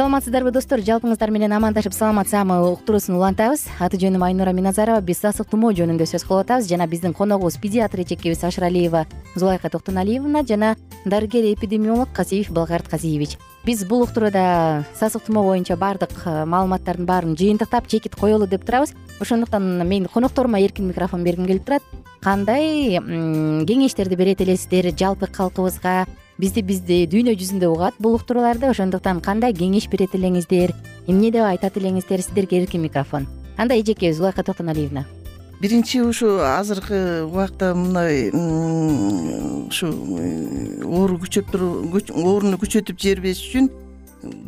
саламатсыздарбы достор? Жалпыңыздар менен амандашып саламат саама уктуруусун улантабыз. Аты жөнүм айнура миназарова. Биз сасык тумоо жөнүндө сөз кылып атабыз. Жана биздин коногубуз педиатр эчекебиз ашыралиева зулайка токтоналиевна жана дарыгер эпидемиолог казиев балгарт казиевич. Биз бул уктурууда сасык тумоо боюнча баардык э, маалыматтардын баарын жыйынтыктап чекит коелу деп турабыз. Ошондуктан мен конокторума эркин микрофон бергим келип турат. Кандай кеңештерди берет элесиздер жалпы калкыбызга бизди бизди дүйнө жүзүндө угат бул уктурууларды ошондуктан кандай кеңеш берет элеңиздер эмне деп айтат элеңиздер сиздерге эркин микрофон. Анда эжеке зулайка токтоналиевна биринчи ушу азыркы убакта мындай ушу э, оору күчөп ооруну күчөтүп жибербеш үчүн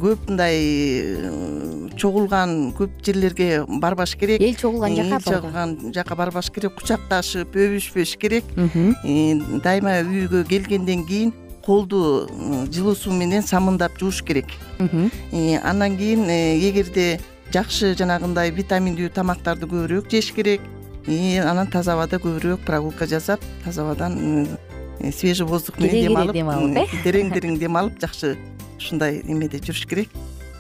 көп мындай э, чогулган көп жерлерге барбаш керек. Эл чогулган жака эл чогулган жака барбаш керек кучакташып өбүшпөш керек. Дайыма үйгө келгенден кийин колду жылуу суу менен самындап жууш керек. Андан кийин э, эгерде жакшы жанагындай витаминдүү тамактарды көбүрөөк жеш керек анан таза абада көбүрөөк прогулка жасап таза абадан э, свежий воздух менен дем алып дем алып э? терең терең дем алып жакшы ушундай эмеде жүрүш керек.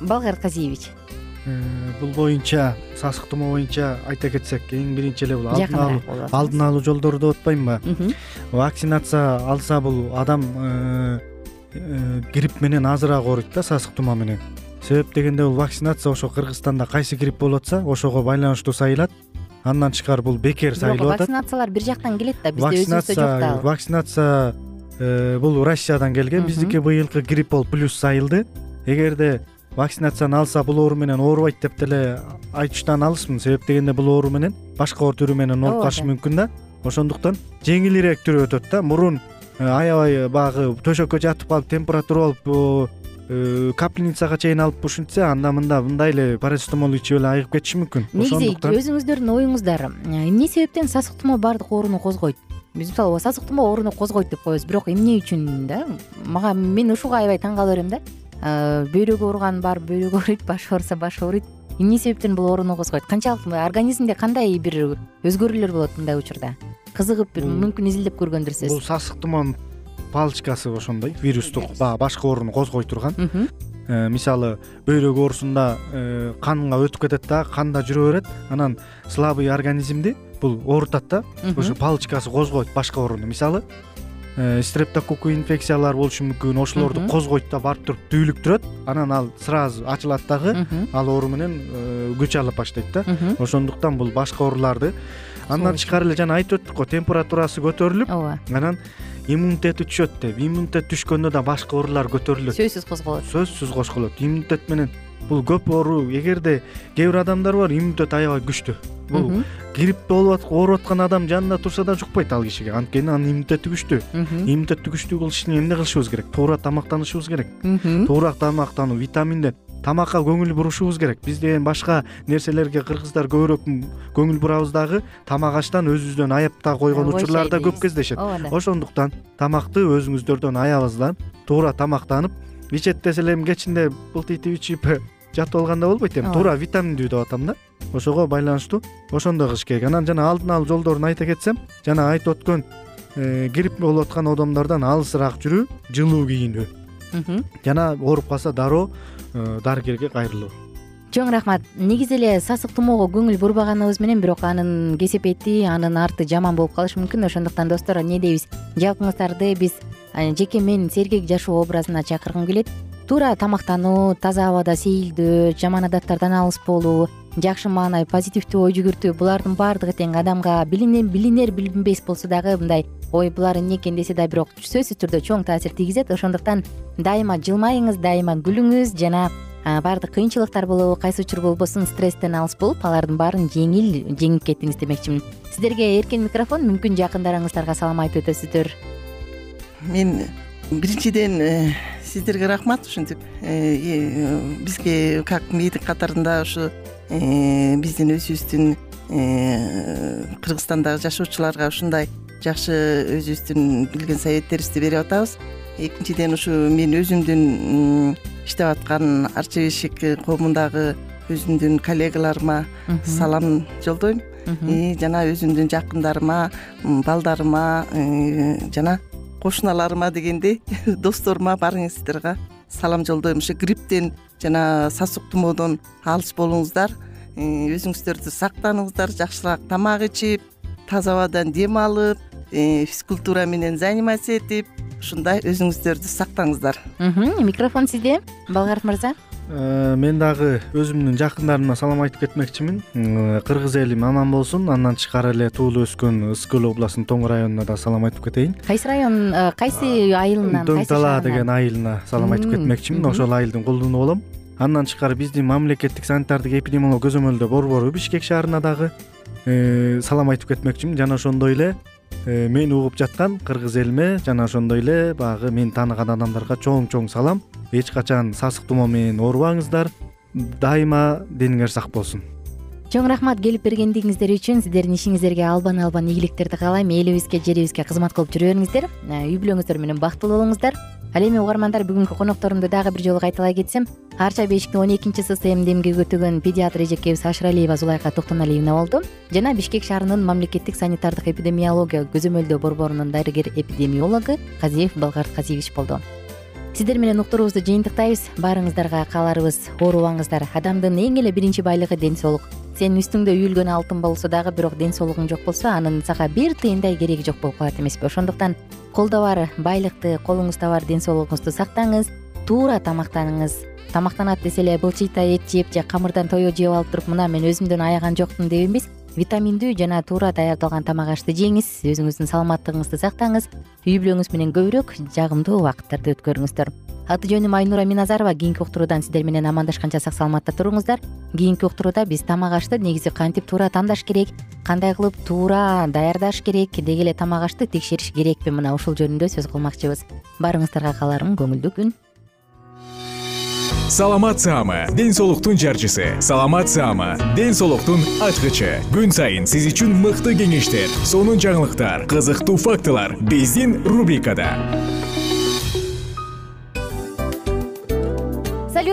Балгарт казиевич. э, бул боюнча сасык тумоо боюнча айта кетсек эң биринчи эле бул алдын алуу алдын алуу жолдору деп атпаймынбы вакцинация алса бул адам э, э, грипп менен азыраак ооруйт да сасык тумоо менен. Себеп дегенде бул вакцинация ошо кыргызстанда кайсы грипп болуп атса ошого байланыштуу сайылат. Андан тышкары бул бекер сайылып атат. вакцинациялар бир жактан келет да бизде өзүбүздө жок да вакцинация бул россиядан келген биздики быйылкы грипп болуп плюс сайылды. Эгерде вакцинацияны алса бул оору менен оорубайт деп деле айтыштан алысмын себеп дегенде бул оору менен башка оор түрү менен ооруп калышы мүмкүн да. Ошондуктан жеңилирээк түрү өтөт да. Мурун э, аябай баягы төшөккө жатып калып температура болуп э, капельницага чейин алып ушинтсе анда мында мындай эле парацетамол ичип эле айыгып кетиши мүмкүн. Негизи өзүңүздөрдүн оюңуздар эмне себептен сасык тумоо баардык ооруну козгойт? Биз мисалы сасык тумоо ооруну козгойт деп коебуз бирок эмне үчүн да? Мага мен ушуга аябай таң кала берем да бөйрөгү ооруган барып бөйрөгү ооруйт башы ооруса башы ооруйт эмне себептен бул ооруну козгойт канчалык организмде кандай бир өзгөрүүлөр болот мындай учурда? Кызыгып бир мүмкүн изилдеп көргөндүрсүз. бул сасык тумоонун палочкасы ошондой вирустук баягы башка ооруну козгой турган. Э, мисалы бөйрөк оорусунда э, канга өтүп кетет дагы канда жүрө берет анан слабый организмди бул оорутат да ошо палочкасы козгойт башка ооруну мисалы Э, стрептококку инфекциялар болушу мүмкүн. Ошолорду козгойт да барып туруп түбүлүктүрөт анан ал сразу ачылат дагы. Ал оору менен э, күч алып баштайт да. Ошондуктан бул башка ооруларды. Андан тышкары эле жана айтып өттүк го температурасы көтөрүлүп ооба. анан иммунитети түшөт деп. Иммунитет түшкөндө да башка оорулар көтөрүлөт. Сөзсүз козголот. Сөзсүз козголот. Иммунитет менен бул көп оору эгерде кээ бир адамдар бар иммунитети аябай күчтүү. Бул грипп болуп ооруп аткан адам жанында турса да жукпайт ал кишиге. Анткени анын иммунитети күчтүү. Иммунитетти күчтүү кылыш үчүн эмне кылышыбыз керек? Туура тамактанышыбыз керек. Туура тамактануу витаминдер тамакка көңүл бурушубуз керек. Бизде эми башка нерселерге кыргыздар көбүрөөк көңүл бурабыз дагы тамак аштан өзүбүздөн аяп да койгон учурлар да көп кездешет. Ооба да. Ошондуктан тамакты өзүңүздөрдөн аябыздан туура тамактанып ичет десе эми кечинде былтыйтип ичип жатып алганда болбойт эми. Туура витаминдүү деп атам да. Ошого байланыштуу ошондой кылыш керек. Анан жана алдын алуу жолдорун айта кетсем жана айтып өткөн э, грипп болуп аткан одомдордон алысыраак жүрүү жылуу кийинүү жана ооруп калса дароо э, дарыгерге кайрылуу. Чоң рахмат. Негизи эле сасык тумоого көңүл бурбаганыбыз менен бирок анын кесепети анын арты жаман болуп калышы мүмкүн. Ошондуктан достор эмне дейбиз? Жалпыңыздарды биз жеке мен сергек жашоо образына чакыргым келет. Туура тамактануу таза абада сейилдөө жаман адаттардан алыс болуу жакшы маанай позитивдүү ой жүгүртүү булардын баардыгы тең адамга билинер билинбес болсо дагы мындай ой булар эмне экен десе да бирок сөзсүз түрдө чоң таасир тийгизет. Ошондуктан дайыма жылмайыңыз дайыма күлүңүз жана баардык кыйынчылыктар болобу кайсы учур болбосун стресстен алыс болуп алардын баарын жеңил жеңип кеттиңиз демекчимин. Сиздерге эркен микрофон мүмкүн жакындарыңыздарга салам айтып өтөсүздөр мен биринчиден э, сиздерге рахмат ушинтип э, бизге как мээдин катарында ушу э, биздин өзүбүздүн кыргызстандагы жашоочуларга ушундай жакшы өзүбүздүн билген советтерибизди берип атабыз. Экинчиден ушу мен өзүмдүн иштеп аткан арча бешик коомундагы өзүмдүн коллегаларыма салам жолдойм. Жана өзүмдүн жакындарыма балдарыма жана кошуналарыма дегендей досторума баарыңыздарга салам жолдойм. Ушу грипптен жана сасык тумоодон алыс болуңуздар. Өзүңүздөрдү сактаныңыздар жакшыраак тамак ичип таза абадан дем алып физкультура менен заниматься этип ушундай өзүңүздөрдү сактаңыздар. Микрофон сизде балгарт мырза. Э, мен дагы өзүмдүн жакындарыма салам айтып кетмекчимин. Кыргыз элим аман болсун андан тышкары эле туулуп өскөн ысык көл областынын тоң районуна да салам айтып кетейин. Кайсы район э, кайсы айылынан дөң тала деген айылына салам айтып кетмекчимин. ошол айылдын кулдуну болом андан тышкары биздин мамлекеттик санитардык эпидемиология көзөмөлдөө борбору бишкек шаарына дагы э, салам айтып кетмекчимин. Жана ошондой эле мени угуп жаткан кыргыз элиме жана ошондой эле баягы мени тааныган адамдарга чоң чоң салам. Эч качан сасык тумоо менен оорубаңыздар. Дайыма дениңер сак болсун. Чоң рахмат келип бергендигиңиздер үчүн сиздердин ишиңиздерге албан албан ийгиликтерди каалайм. Элибизге жерибизге кызмат кылып жүрө бериңиздер. Э, үй бүлөңүздөр менен бактылуу болуңуздар ал эми угармандар бүгүнкү конокторумду дагы бир жолу кайталай кетсем арча бешиктин он экинчи сссмд эмгек өтөгөн педиатр эжекебиз ашыралиева зулайка токтоналиевна болду жана бишкек шаарынын мамлекеттик санитардык эпидемиология көзөмөлдөө борборунун дарыгер эпидемиологу казиев балгарт казиевич болду. Сиздер менен уктуруубузду жыйынтыктайбыз. Баарыңыздарга кааларыбыз оорубаңыздар. Адамдын эң эле биринчи байлыгы ден соолук сенин үстүңдө үйүлгөн алтын болсо дагы бирок ден соолугуң жок болсо анын сага бир тыйындай кереги жок болуп калат эмеспи. Ошондуктан колдо бар байлыкты колуңузда бар ден соолугуңузду сактаңыз туура тамактаныңыз. Тамактанат десе эле былчыйтай эт жеп же камырдан тое жеп алып туруп мына мен өзүмдөн аяган жокмун деп эмес. Витаминдүү жана туура даярдалган тамак ашты жеңиз. Өзүңүздүн саламаттыгыңызды сактаңыз. Үй бүлөңүз менен көбүрөөк жагымдуу убакыттарды өткөрүңүздөр аты жөнүм айнура миназарова. Кийинки уктуруудан сиздер менен амандашканча сак саламатта туруңуздар. Кийинки уктурууда биз тамак ашты негизи кантип туура тандаш керек кандай кылып туура даярдаш керек деги эле тамак ашты текшериш керекпи мына ушул жөнүндө сөз кылмакчыбыз. Баарыңыздарга кааларым көңүлдүү күн. Саламат саама ден соолуктун жарчысы. Саламат саама ден соолуктун ачкычы. Күн сайын сиз үчүн мыкты кеңештер сонун жаңылыктар кызыктуу фактылар. Биздин рубрикада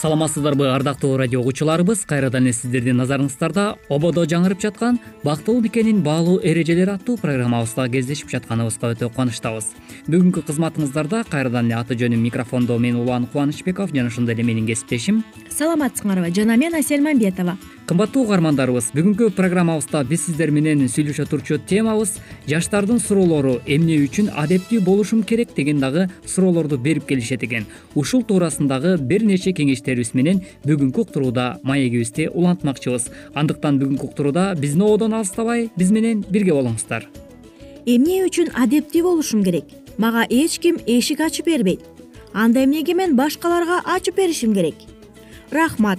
саламатсыздарбы ардактуу радио угуучуларыбыз. Кайрадан эле сиздердин назарыңыздарда ободо жаңырып жаткан бактылуу никенин баалуу эрежелери аттуу программабызда кездешип жатканыбызга өтө кубанычтабыз бүгүнкү кызматыңыздарда кайрадан эле аты жөнүм микрофондо мен улан кубанычбеков жана ошондой эле менин кесиптешим саламатсыңарбы жана мен асель мамбетова. Кымбаттуу угармандарыбыз бүгүнкү программабызда биз сиздер менен сүйлөшө турчу темабыз. Жаштардын суроолору эмне үчүн адептүү болушум керек деген дагы суроолорду берип келишет экен. Ушул туурасындагы бир нече кеңештерибиз менен бүгүнкү уктурууда маегибизди улантмакчыбыз. Андыктан бүгүнкү уктурууда биздин ободон алыстабай биз менен бирге болуңуздар. Эмне үчүн адептүү болушум керек? Мага эч ким эшик ачып бербейт. Анда эмнеге мен башкаларга ачып беришим керек рахмат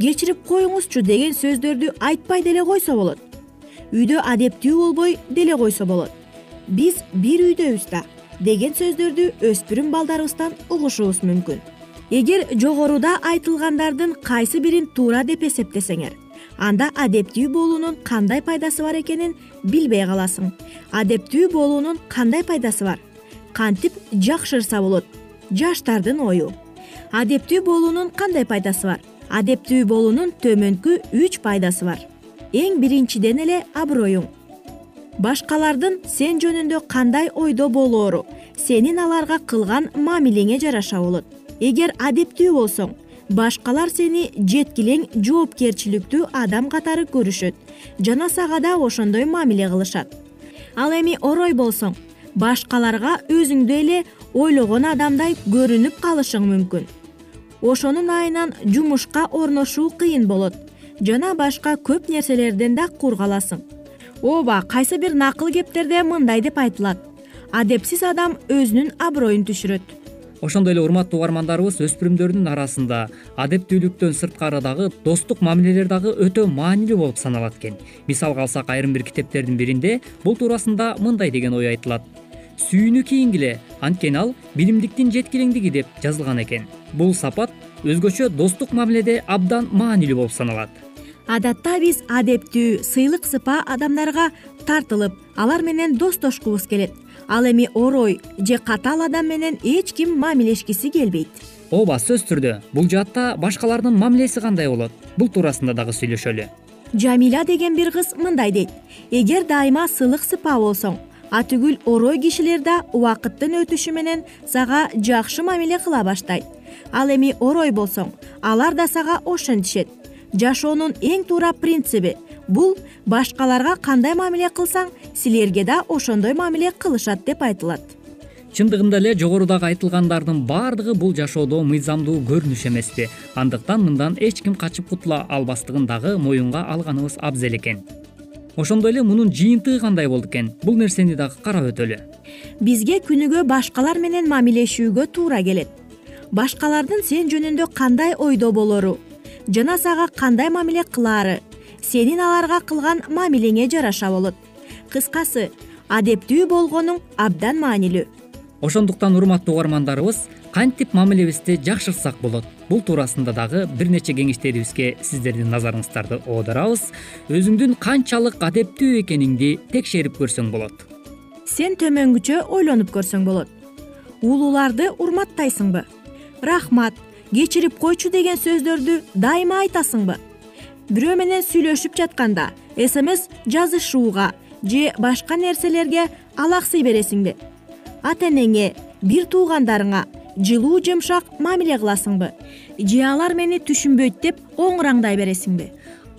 кечирип коюңузчу деген сөздөрдү айтпай деле койсо болот. Үйдө адептүү болбой деле койсо болот. Биз бир үйдөбүз да деген сөздөрдү өспүрүм балдарыбыздан угушубуз мүмкүн. Эгер жогоруда айтылгандардын кайсы бирин туура деп эсептесеңер анда адептүү болуунун кандай пайдасы бар экенин билбей каласың. Адептүү болуунун кандай пайдасы бар? Кантип жакшырса болот? Жаштардын ою адептүү болуунун кандай пайдасы бар? Адептүү болуунун төмөнкү үч пайдасы бар. Эң биринчиден эле аброюң. Башкалардын сен жөнүндө кандай ойдо болоору? Сенин аларга кылган мамилеңе жараша болот. Эгер адептүү болсоң башкалар сени жеткилең жоопкерчиликтүү адам катары көрүшөт жана сага дагы ошондой мамиле кылышат. Ал эми орой болсоң башкаларга өзүңдү эле ойлогон адамдай көрүнүп калышың мүмкүн. Ошонун айынан жумушка орношуу кыйын болот жана башка көп нерселерден да кур каласың ооба кайсы бир накыл кептерде мындай деп айтылат. Адепсиз адам өзүнүн аброюн түшүрөт. Ошондой эле урматтуу угармандарыбыз өспүрүмдөрдүн арасында адептүүлүктөн сырткары дагы достук мамилелер дагы өтө маанилүү болуп саналат экен. Мисалга алсак айрым бир китептердин биринде бул туурасында мындай деген ой айтылат сүйүүнү кийингиле анткени ал билимдиктин жеткилеңдиги деп жазылган экен. Бул сапат өзгөчө достук мамиледе абдан маанилүү болуп саналат. Адатта биз адептүү сыйлык сыпаа адамдарга тартылып алар менен достошкубуз келет. Ал эми орой же катаал адам менен эч ким мамилешкиси келбейт. Ооба сөзсүз түрдө бул жаатта башкалардын мамилеси кандай болот? Бул туурасында дагы сүйлөшөлү. Жамиля деген бир кыз мындай дейт. Эгер дайыма сылык сыпаа болсоң атүгүл орой кишилер да убакыттын өтүшү менен сага жакшы мамиле кыла баштайт. Ал эми орой болсоң алар да сага ошентишет. Жашоонун эң туура принциби бул башкаларга кандай мамиле кылсаң силерге да ошондой мамиле кылышат деп айтылат. Чындыгында эле жогорудагы айтылгандардын баардыгы бул жашоодо мыйзамдуу көрүнүш эмеспи. Андыктан мындан эч ким качып кутула албастыгын дагы моюнга алганыбыз абзел экен ошондой эле мунун жыйынтыгы кандай болду экен? Бул нерсени дагы карап өтөлү. Бизге күнүгө башкалар менен мамилешүүгө туура келет. Башкалардын сен жөнүндө кандай ойдо болору? Жана сага кандай мамиле кылаары? Сенин аларга кылган мамилеңе жараша болот. Кыскасы адептүү болгонуң абдан маанилүү. Ошондуктан урматтуу угармандарыбыз кантип мамилебизди жакшыртсак болот? Бул туурасында дагы бир нече кеңештерибизге сиздердин назарыңыздарды оодарабыз өзүңдүн канчалык адептүү экениңди текшерип көрсөң болот. Сен төмөнгүчө ойлонуп көрсөң болот. Улууларды урматтайсыңбы? Рахмат кечирип койчу деген сөздөрдү дайыма айтасыңбы? Бирөө менен сүйлөшүп жатканда смс жазышууга же башка нерселерге алаксый бересиңби? Ата энеңе бир туугандарыңа жылуу жумшак мамиле кыласыңбы? Же алар мени түшүнбөйт деп оңураңдай бересиңби?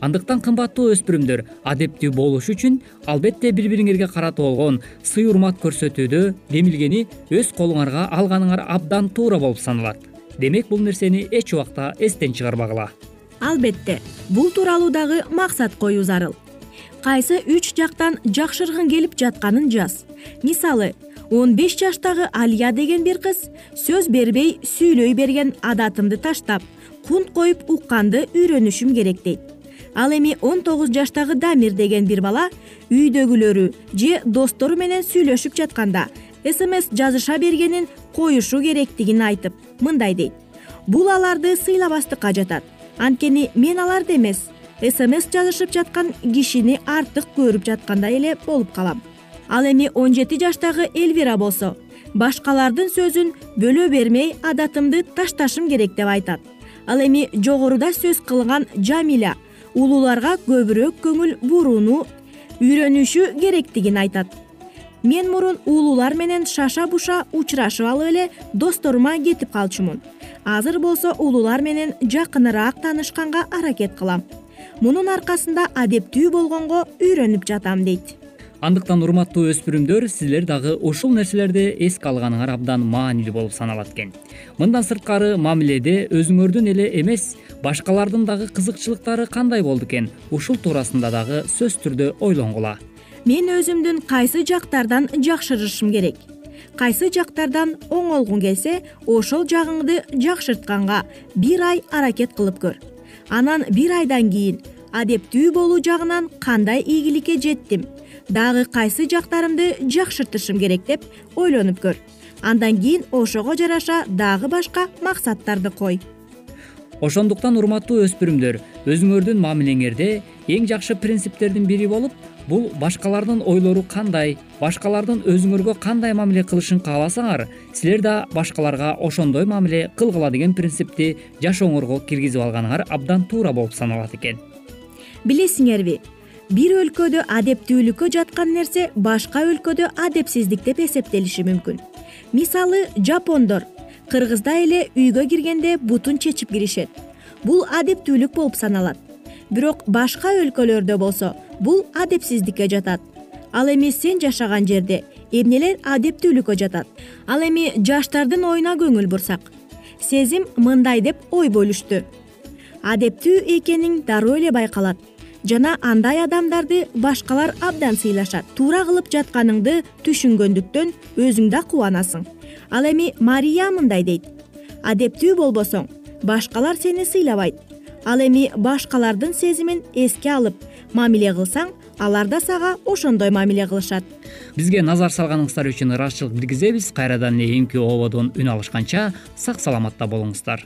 Андыктан кымбаттуу өспүрүмдөр адептүү болуш үчүн албетте бири бириңерге карата болгон сый урмат көрсөтүүдө демилгени өз колуңарга алганыңар абдан туура болуп саналат. Демек бул нерсени эч убакта эстен чыгарбагыла албетте бул тууралуу дагы максат коюу зарыл. Кайсы үч жактан жакшыргың келип жатканын жаз. Мисалы он беш жаштагы алия деген бир кыз сөз бербей сүйлөй берген адатымды таштап кунт коюп укканды үйрөнүшүм керек дейт. Ал эми он тогуз жаштагы дамир деген бир бала үйдөгүлөрү же достору менен сүйлөшүп жатканда смс жазыша бергенин коюшу керектигин айтып мындай дейт. Бул аларды сыйлабастыкка жатат. Анткени мен аларды эмес смс жазышып жаткан кишини артык көрүп жаткандай эле болуп калам ал эми он жети жаштагы эльвира болсо. Башкалардын сөзүн бөлө бермей адатымды ташташым керек деп айтат. Ал эми жогоруда сөз кылган жамиля улууларга көбүрөөк көңүл бурууну үйрөнүшү керектигин айтат. Мен мурун улуулар менен шаша буша учурашып алып эле досторума кетип калчумун. Азыр болсо улуулар менен жакыныраак таанышканга аракет кылам. Мунун аркасында адептүү болгонго үйрөнүп жатам дейт андыктан урматтуу өспүрүмдөр силер дагы ушул нерселерди эске алганыңар абдан маанилүү болуп саналат экен. Мындан сырткары мамиледе өзүңөрдүн эле эмес башкалардын дагы кызыкчылыктары кандай болду экен? Ушул туурасында дагы сөзсүз түрдө ойлонгула. Мен өзүмдүн кайсы жактардан жакшырышым керек? Кайсы жактардан оңолгуң келсе ошол жагыңды жакшыртканга бир ай аракет кылып көр. Анан бир айдан кийин адептүү болуу жагынан кандай ийгиликке жеттим дагы кайсы жактарымды жакшыртышым керек деп ойлонуп көр. Андан кийин ошого жараша дагы башка максаттарды кой. Ошондуктан урматтуу өспүрүмдөр өзүңөрдүн мамилеңерде эң жакшы принциптердин бири болуп бул башкалардын ойлору кандай башкалардын өзүңөргө кандай мамиле кылышын кааласаңар силер да башкаларга ошондой мамиле кылгыла деген принципти жашооңорго киргизип алганыңар абдан туура болуп саналат экен. Билесиңерби бир өлкөдө адептүүлүккө жаткан нерсе башка өлкөдө адепсиздик деп эсептелиши мүмкүн. Мисалы жапондор. Кыргыздай эле үйгө киргенде бутун чечип киришет. Бул адептүүлүк болуп саналат. Бирок башка өлкөлөрдө болсо бул адепсиздикке жатат. Ал эми сен жашаган жерде эмнелер адептүүлүккө жатат? Ал эми жаштардын оюна көңүл бурсак. Сезим мындай деп ой бөлүштү. Адептүү экениң дароо эле байкалат жана андай адамдарды башкалар абдан сыйлашат. Туура кылып жатканыңды түшүнгөндүктөн өзүң да кубанасың. Ал эми мария мындай дейт. Адептүү болбосоң башкалар сени сыйлабайт. Ал эми башкалардын сезимин эске алып мамиле кылсаң алар да сага ошондой мамиле кылышат бизге назар салганыңыздар үчүн ыраазычылык билгизебиз. Кайрадан кийинки ободон үн алышканча сак саламатта болуңуздар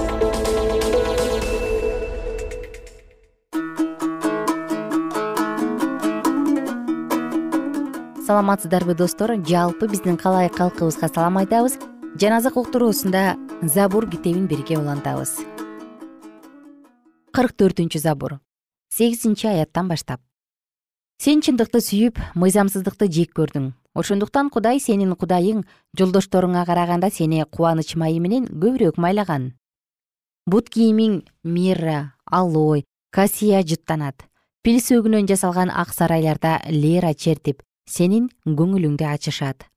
саламатсыздарбы достор? Жалпы биздин калай калкыбызга салам айтабыз. Жан азык уктуруусунда забур китебин бирге улантабыз. Кырк төртүнчү забур. Сегизинчи аяттан баштап. Сен чындыкты сүйүп мыйзамсыздыкты жек көрдүң. Ошондуктан кудай сенин кудайың жолдошторуңа караганда сени кубаныч майы менен көбүрөөк майлаган. Бут кийимиң мирра алой касия жыттанат. Пил сөгүнөн жасалган ак сарайларда лера чертип сенин көңүлүңдү ачышат.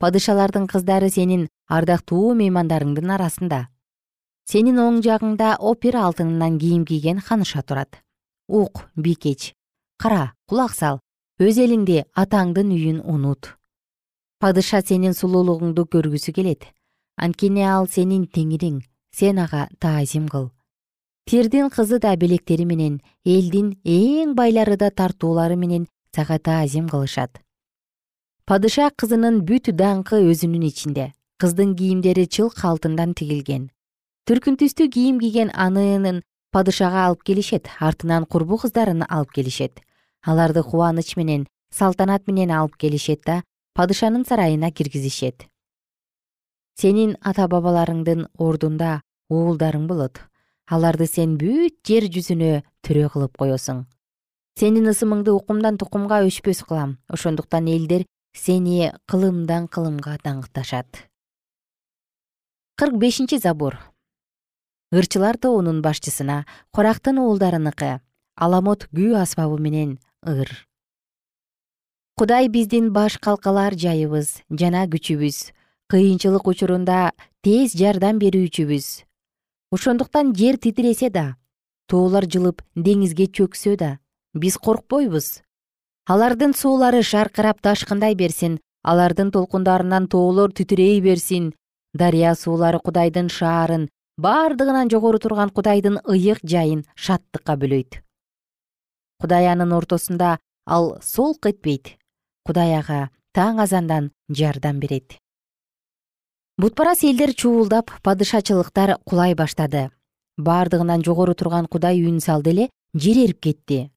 Падышалардын кыздары сенин ардактуу меймандарыңдын арасында. Сенин оң жагыңда опера алтынынан кийим кийген ханыша турат. Ук бийкеч кара кулак сал өз элиңди атаңдын үйүн унут. Падыша сенин сулуулугуңду көргүсү келет. Анткени ал сенин теңириң сен ага таазим кыл. Тирдин кызы да белектери менен элдин эң байлары да тартуулары менен сага таазим кылышат. Падыша кызынын бүт даңкы өзүнүн ичинде кыздын кийимдери чылк алтындан тигилген. Түркүн түстүү кийим кийген анынын падышага алып келишет артынан курбу кыздарын алып келишет. Аларды кубаныч менен салтанат менен алып келишет да падышанын сарайына киргизишет. Сенин ата бабаларыңдын ордунда уулдарың болот. Аларды сен бүт жер жүзүнө төрө кылып коесуң сенин ысымыңды укумдан тукумга өчпөс кылам. Ошондуктан элдер сени кылымдан кылымга даңкташат кырк бешинчи забур ырчылар тобунун башчысына корактын уулдарыныкы аламот күү асбабы менен ыр. Кудай биздин баш калкалар жайыбыз жана күчүбүз кыйынчылык учурунда тез жардам берүүчүбүз. Ошондуктан жер титиресе да тоолор жылып деңизге чөксө да биз коркпойбуз. Алардын суулары шаркырап ташкындай берсин алардын толкундарынан тоолор титирей берсин. Дарыя суулары кудайдын шаарын бардыгынан жогору турган кудайдын ыйык жайын шаттыкка бөлөйт кудай анын ортосунда ал солк этпейт. Кудай ага таң азандан жардам берет. Бутпарас элдер чуулдап падышачылыктар кулай баштады. Бардыгынан жогору турган кудай үн салды эле жер эрип кетти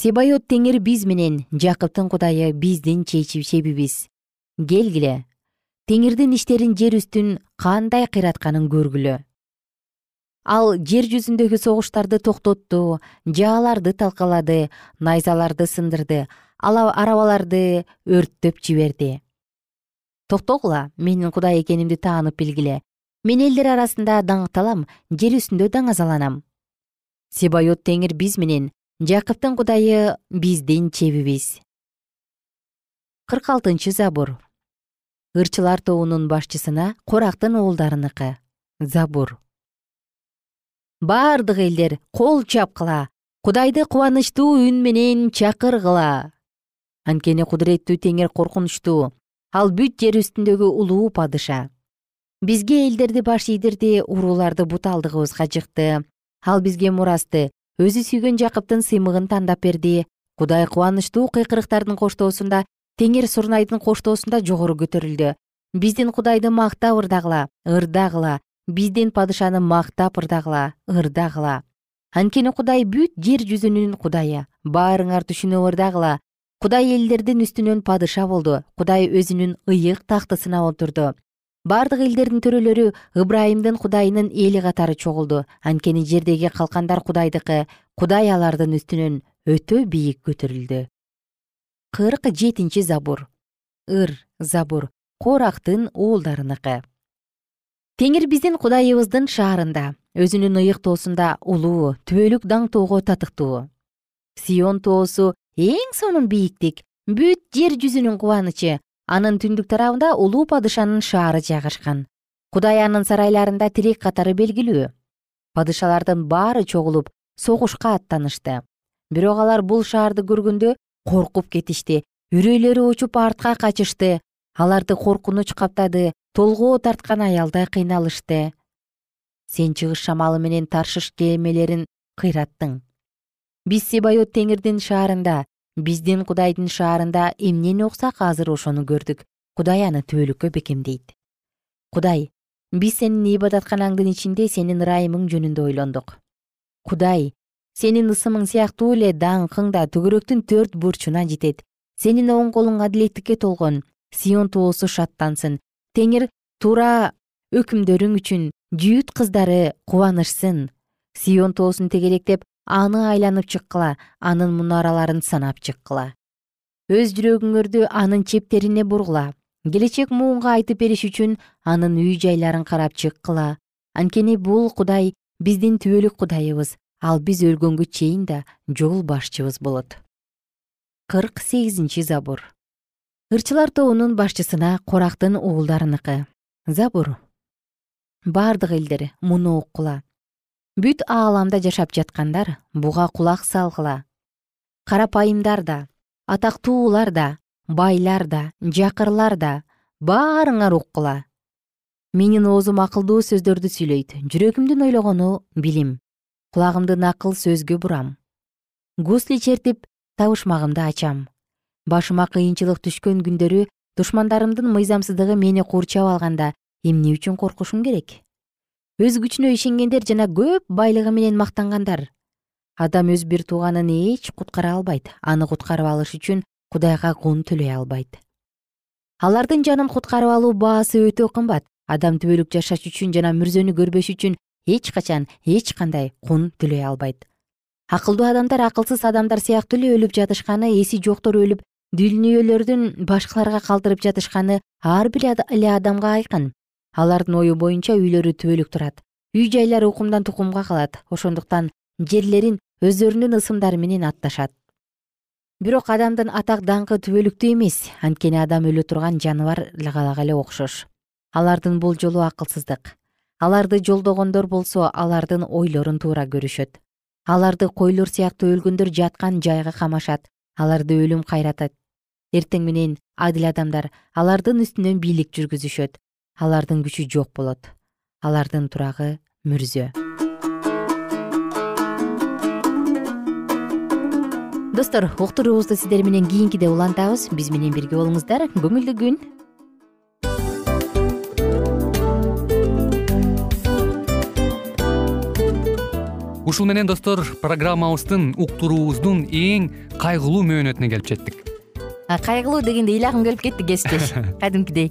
себайот теңир биз менен жакыптын кудайы биздин чебибиз. Келгиле теңирдин иштерин жер үстүн кандай кыйратканын көргүлө. Ал жер жүзүндөгү согуштарды токтотту жааларды талкалады найзаларды сындырды ал арабаларды өрттөп жиберди. Токтогула менин кудай экенимди таанып билгиле. Мен элдер арасында даңкталам жер үстүндө даңазаланам. Себайот теңир биз менен жакыптын кудайы биздин чебибиз. Кырк алтынчы забур ырчылар тобунун башчысына корактын уулдарыныкы забур бардык элдер кол чапкыла кудайды кубанычтуу үн менен чакыргыла. Анткени кудуреттүү теңир коркунучтуу ал бүт жер үстүндөгү улуу падыша. Бизге элдерди баш ийдирди урууларды бут алдыгыбызга жыкты. Ал бизге мурасты өзү сүйгөн жакыптын сыймыгын тандап берди. Кудай кубанычтуу кыйкырыктардын коштоосунда теңир сурнайдын коштоосунда жогору көтөрүлдү. Биздин кудайды мактап ырдагыла ырдагыла биздин падышаны мактап ырдагыла ырдагыла анткени кудай бүт жер жүзүнүн кудайы. Баарыңар түшүнүп ырдагыла. Кудай элдердин үстүнөн падыша болду. Кудай өзүнүн ыйык тактысына отурду бардык элдердин төрөлөрү ыбрайымдын кудайынын эли катары чогулду. Анткени жердеги калкандар кудайдыкы кудай алардын үстүнөн өтө бийик көтөрүлдү. Кырк жетинчи забур. Ыр забур. Корактын уулдарыныкы теңир биздин кудайыбыздын шаарында өзүнүн ыйыктоосунда улуу түбөлүк даңктоого татыктуу. Сион тоосу эң сонун бийиктик бүт жер жүзүнүн кубанычы анын түндүк тарабында улуу падышанын шаары жайгашкан. Кудай анын сарайларында тирек катары белгилүү. Падышалардын баары чогулуп согушка аттанышты. Бирок алар бул шаарды көргөндө коркуп кетишти үрөйлөрү учуп артка качышты аларды коркунуч каптады толгоо тарткан аялдай кыйналышты. Сен чыгыш шамалы менен таршыш кемелерин кыйраттың. Биз себайот теңирдин шаарында биздин кудайдын шаарында эмнени уксак азыр ошону көрдүк. Кудай аны түбөлүккө бекемдейт. Кудай биз сенин ибадатканаңдын ичинде сенин ырайымың жөнүндө ойлондук. Кудай сенин ысымың сыяктуу эле даңкың да түгөрөктүн төрт бурчуна жетет. Сенин оң колуң адилеттикке толгон сион тоосу шаттансын теңир туура өкүмдөрүң үчүн жүйүт кыздары кубанышсын сион тоосун тегеректеп аны айланып чыккыла анын мунараларын санап чыккыла. Өз жүрөгүңөрдү анын чептерине бургула келечек муунга айтып бериш үчүн анын үй жайларын карап чыккыла. Анткени бул кудай биздин түбөлүк кудайыбыз ал биз өлгөнгө чейин да жол башчыбыз болот. Кырк сегизинчи забур. Ырчылар тобунун башчысына корактын уулдарыныкы забур. Бардык элдер муну уккула бүт ааламда жашап жаткандар буга кулак салгыла. Карапайымдар да атактуулар да байлар да жакырлар да баарыңар уккула менин оозум акылдуу сөздөрдү сүйлөйт жүрөгүмдүн ойлогону билим. Кулагымды акыл сөзгө бурам. Гусли чертип табышмагымды ачам. Башыма кыйынчылык түшкөн күндөрү душмандарымдын мыйзамсыздыгы мени курчап алганда эмне үчүн коркушум керек өз күчүнө ишенгендер жана көп байлыгы менен мактангандар. Адам өз бир тууганын эч куткара албайт аны куткарып алыш үчүн кудайга кун төлөй албайт. Алардын жанын куткарып алуу баасы өтө кымбат. Адам түбөлүк жашаш үчүн жана мүрзөнү көрбөш үчүн эч качан эч кандай кун төлөй албайт. Акылдуу адамдар акылсыз адамдар сыяктуу эле өлүп жатышканы эси жоктор өлүп дүнүйөлөрдүн башкаларга калтырып жатышканы ар бир эле адамга айкын алардын ою боюнча үйлөрү түбөлүк турат. Үй жайлары укумдан тукумга калат. Ошондуктан жерлерин өздөрүнүн ысымдары менен атташат. Бирок адамдын атак даңкы түбөлүктүү эмес. Анткени адам өлө турган жаныбарга эле окшош. Алардын бул жолу акылсыздык. Аларды жолдогондор болсо алардын ойлорун туура көрүшөт. Аларды койлор сыяктуу өлгөндөр жаткан жайга камашат. Аларды өлүм кайратат. Эртең менен адил адамдар алардын үстүнөн бийлик жүргүзүшөт алардын күчү жок болот. Алардын турагы мүрзө. Достор уктуруубузду сиздер менен кийинкиде улантабыз. Биз менен бирге болуңуздар. Көңүлдүү күн. Ушул менен достор программабыздын уктуруубуздун эң кайгылуу мөөнөтүнө келип жеттик. Кайгылуу дегенде ыйлагым келип кетти кесиптеш. Кадимкидей